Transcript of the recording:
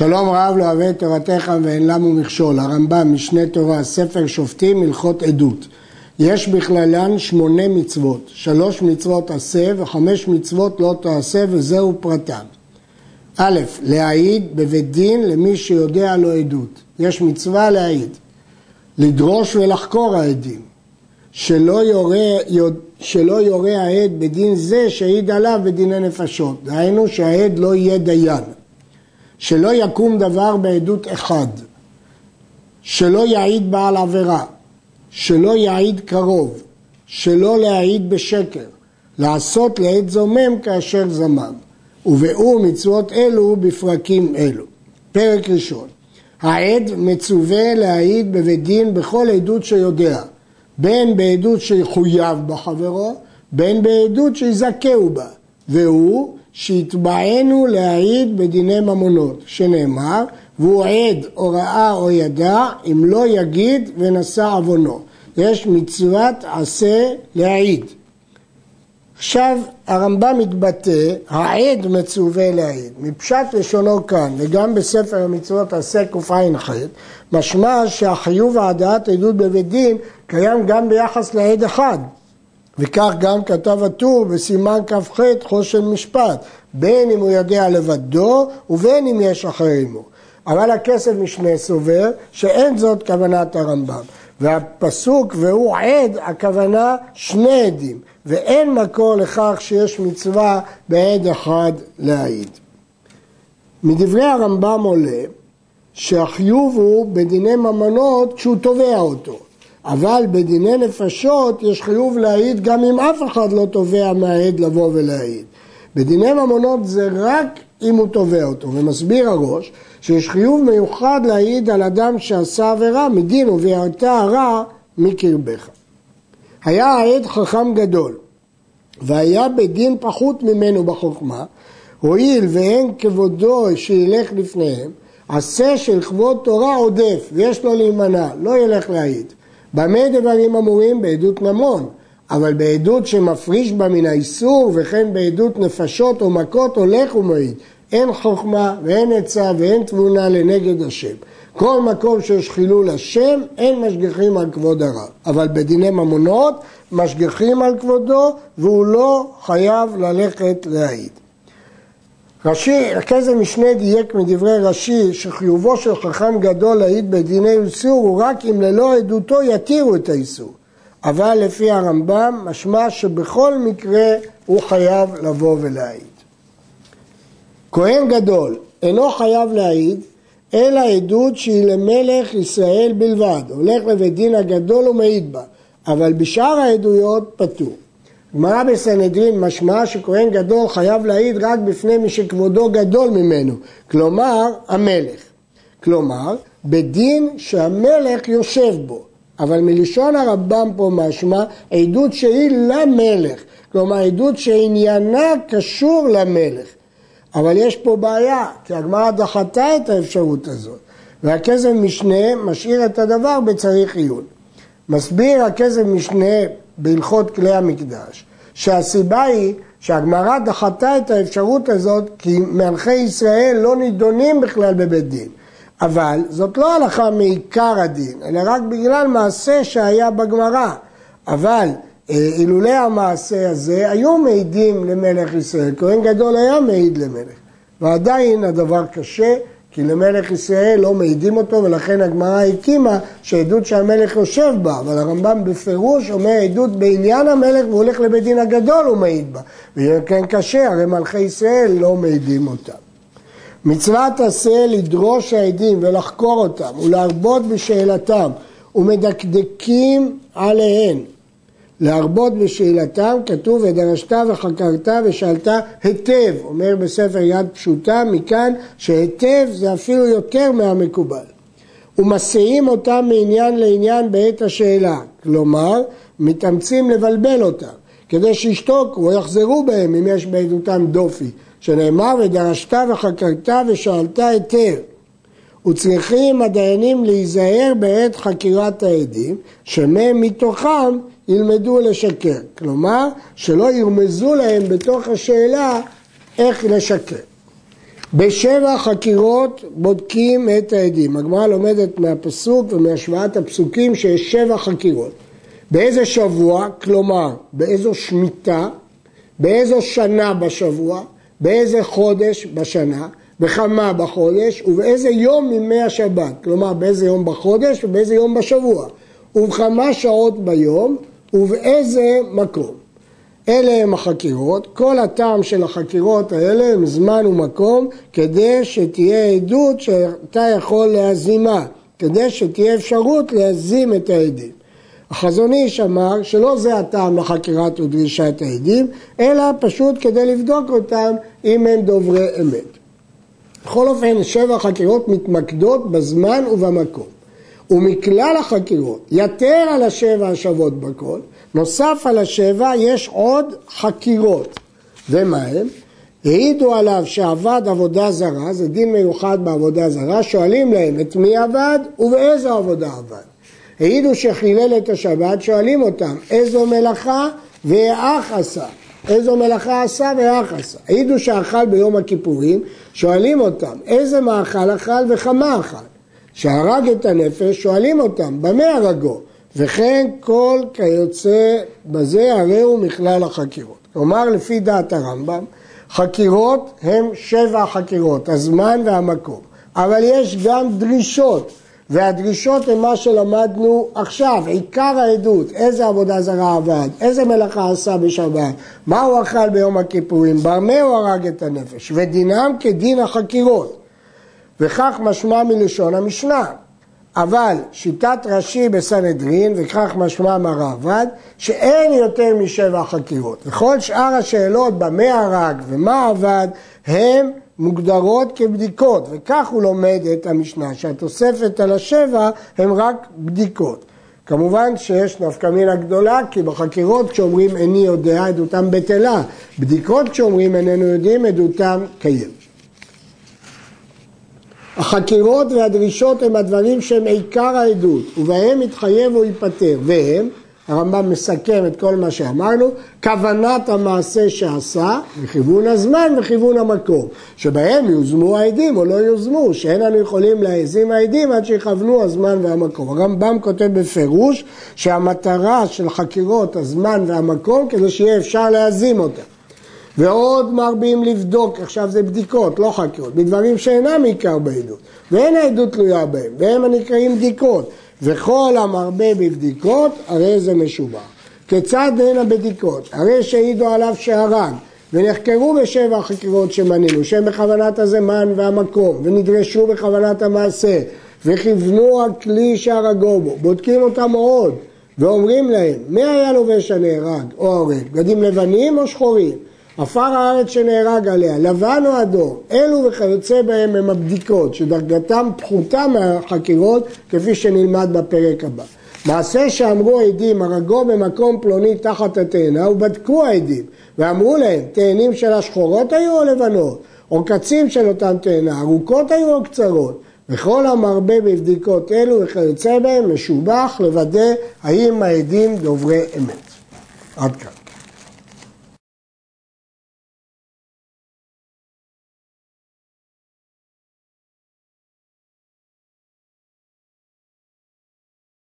שלום רב לא אוהב את תורתך ואין למו מכשול, הרמב"ם, משנה תורה, ספר שופטים, הלכות עדות. יש בכללן שמונה מצוות, שלוש מצוות עשה וחמש מצוות לא תעשה וזהו פרטן. א', להעיד בבית דין למי שיודע לו עדות. יש מצווה להעיד. לדרוש ולחקור העדים. שלא יורה, שלא יורה העד בדין זה שהעיד עליו בדיני נפשות. דהיינו שהעד לא יהיה דיין. שלא יקום דבר בעדות אחד. שלא יעיד בעל עבירה. שלא יעיד קרוב. שלא להעיד בשקר. לעשות לעד זומם כאשר זמם. ובאור מצוות אלו בפרקים אלו. פרק ראשון העד מצווה להעיד בבית דין בכל עדות שיודע, בין בעדות שיחויב בחברו, בין בעדות שיזכהו בה, והוא שיתבענו להעיד בדיני ממונות, שנאמר, והוא עד או ראה או ידע, אם לא יגיד ונשא עוונו. יש מצוות עשה להעיד. עכשיו הרמב"ם מתבטא, העד מצווה להעיד. מפשט לשונו כאן, וגם בספר המצוות עשה קע"ח, משמע שהחיוב העדת עדות בבית דין קיים גם ביחס לעד אחד. וכך גם כתב הטור בסימן כ"ח חושן משפט, בין אם הוא יודע לבדו ובין אם יש אחרי עמו. אבל הכסף משנה סובר שאין זאת כוונת הרמב"ם. והפסוק והוא עד, הכוונה שני עדים, ואין מקור לכך שיש מצווה בעד אחד להעיד. מדברי הרמב"ם עולה שהחיוב הוא בדיני ממונות כשהוא תובע אותו, אבל בדיני נפשות יש חיוב להעיד גם אם אף אחד לא תובע מהעד לבוא ולהעיד. בדיני ממונות זה רק אם הוא תובע אותו, ומסביר הראש שיש חיוב מיוחד להעיד על אדם שעשה עבירה מדין וביארת הרע מקרבך. היה העד חכם גדול, והיה בדין פחות ממנו בחוכמה, הואיל ואין כבודו שילך לפניהם, עשה של כבוד תורה עודף, ויש לו להימנע, לא ילך להעיד. במה דברים אמורים? בעדות ממון, אבל בעדות שמפריש בה מן האיסור, וכן בעדות נפשות או מכות, הולך ומעיד. אין חוכמה ואין עצה ואין תבונה לנגד השם. כל מקום שיש חילול השם, אין משגיחים על כבוד הרב. אבל בדיני ממונות, משגיחים על כבודו, והוא לא חייב ללכת להעיד. רש"י, רכז המשנה דייק מדברי רש"י שחיובו של חכם גדול להעיד בדיני איסור הוא רק אם ללא עדותו יתירו את האיסור. אבל לפי הרמב"ם משמע שבכל מקרה הוא חייב לבוא ולהעיד. כהן גדול אינו חייב להעיד אלא עדות שהיא למלך ישראל בלבד, הולך לבית דין הגדול ומעיד בה, אבל בשאר העדויות פטור. גמרא בסנהדרין משמע שכהן גדול חייב להעיד רק בפני מי שכבודו גדול ממנו, כלומר המלך. כלומר, בדין שהמלך יושב בו. אבל מלשון הרמב"ם פה משמע עדות שהיא למלך, כלומר עדות שעניינה קשור למלך. אבל יש פה בעיה, כי הגמרא דחתה את האפשרות הזאת, והכסף משנה משאיר את הדבר בצריך עיון. מסביר הכסף משנה בהלכות כלי המקדש, שהסיבה היא שהגמרא דחתה את האפשרות הזאת כי מלכי ישראל לא נידונים בכלל בבית דין. אבל זאת לא הלכה מעיקר הדין, אלא רק בגלל מעשה שהיה בגמרא. אבל אה, אילולא המעשה הזה היו מעידים למלך ישראל, כהן גדול היה מעיד למלך. ועדיין הדבר קשה, כי למלך ישראל לא מעידים אותו, ולכן הגמרא הקימה שעדות שהמלך יושב בה, אבל הרמב"ם בפירוש אומר עדות בעניין המלך והוא הולך לבית דין הגדול הוא מעיד בה. ויהיה כן קשה, הרי מלכי ישראל לא מעידים אותם. מצוות עשה לדרוש העדים ולחקור אותם ולהרבות בשאלתם ומדקדקים עליהן להרבות בשאלתם, כתוב ודרשת וחקרת ושאלת היטב, אומר בספר יד פשוטה, מכאן שהיטב זה אפילו יותר מהמקובל. ומסיעים אותם מעניין לעניין בעת השאלה, כלומר מתאמצים לבלבל אותם, כדי שישתוקו או יחזרו בהם אם יש בעדותם דופי, שנאמר ודרשת וחקרת ושאלת היטב. וצריכים הדיינים להיזהר בעת חקירת העדים, שמהם מתוכם ילמדו לשקר. כלומר, שלא ירמזו להם בתוך השאלה איך לשקר. בשבע חקירות בודקים את העדים. הגמרא לומדת מהפסוק ומהשוואת הפסוקים שיש שבע חקירות. באיזה שבוע, כלומר באיזו שמיטה, באיזו שנה בשבוע, באיזה חודש בשנה, בכמה בחודש ובאיזה יום מימי השבת, כלומר באיזה יום בחודש ובאיזה יום בשבוע, ובכמה שעות ביום ובאיזה מקום. אלה הם החקירות, כל הטעם של החקירות האלה הם זמן ומקום כדי שתהיה עדות שאתה יכול להזימה, כדי שתהיה אפשרות להזים את העדים. החזון איש אמר שלא זה הטעם לחקירת ודרישת העדים, אלא פשוט כדי לבדוק אותם אם הם דוברי אמת. בכל אופן, שבע חקירות מתמקדות בזמן ובמקום. ומכלל החקירות, יתר על השבע השוות בכל, נוסף על השבע יש עוד חקירות. ומה הם? העידו עליו שעבד עבודה זרה, זה דין מיוחד בעבודה זרה, שואלים להם את מי עבד ובאיזו עבודה עבד. העידו שחילל את השבת, שואלים אותם איזו מלאכה ואח עשה. איזו מלאכה עשה ואח עשה. העידו שאכל ביום הכיפורים, שואלים אותם איזה מאכל אכל וכמה אכל. שהרג את הנפש, שואלים אותם במה הרגו? וכן כל כיוצא בזה הרי הוא מכלל החקירות. כלומר, לפי דעת הרמב"ם, חקירות הם שבע חקירות, הזמן והמקום. אבל יש גם דרישות, והדרישות הן מה שלמדנו עכשיו, עיקר העדות, איזה עבודה זרה עבד, איזה מלאכה עשה בשבת, מה הוא אכל ביום הכיפורים, במה הוא הרג את הנפש, ודינם כדין החקירות. וכך משמע מלשון המשנה. אבל שיטת רש"י בסנהדרין, וכך משמע מהרעב"ד, שאין יותר משבע חקירות. וכל שאר השאלות במה הרג ומה עבד, הן מוגדרות כבדיקות, וכך הוא לומד את המשנה, שהתוספת על השבע הן רק בדיקות. כמובן שיש נפקא מינה גדולה, כי בחקירות כשאומרים איני יודע עדותם בטלה, בדיקות כשאומרים איננו יודעים עדותם קיימת. החקירות והדרישות הם הדברים שהם עיקר העדות, ובהם מתחייב או ייפטר, והם, הרמב"ם מסכם את כל מה שאמרנו, כוונת המעשה שעשה, וכיוון הזמן וכיוון המקום, שבהם יוזמו העדים או לא יוזמו, שאין לנו יכולים להאזים העדים עד שיכוונו הזמן והמקום. הרמב"ם כותב בפירוש שהמטרה של חקירות הזמן והמקום כדי שיהיה אפשר להאזים אותם. ועוד מרבים לבדוק, עכשיו זה בדיקות, לא חקירות, בדברים שאינם עיקר בעדות, ואין העדות תלויה בהם, והם הנקראים בדיקות, וכל המרבה בבדיקות, הרי זה משובח. כיצד הן הבדיקות? הרי שהעידו עליו שהרג, ונחקרו בשבע חקירות שמנינו, שהם בכוונת הזמן והמקום, ונדרשו בכוונת המעשה, וכיוונו הכלי שהרגו בו, בודקים אותם מאוד, ואומרים להם, מי היה לובש הנהרג או הרג, בגדים לבנים או שחורים? עפר הארץ שנהרג עליה, לבן או אדום, אלו וכיוצא בהם הם הבדיקות, שדרגתם פחותה מהחקירות, כפי שנלמד בפרק הבא. מעשה שאמרו העדים, הרגו במקום פלוני תחת התאנה, ובדקו העדים, ואמרו להם, תאנים של השחורות היו או לבנות? או קצים של אותן תאנה, ארוכות היו או קצרות? וכל המרבה בבדיקות אלו וכיוצא בהם משובח לוודא האם העדים דוברי אמת. עד כאן.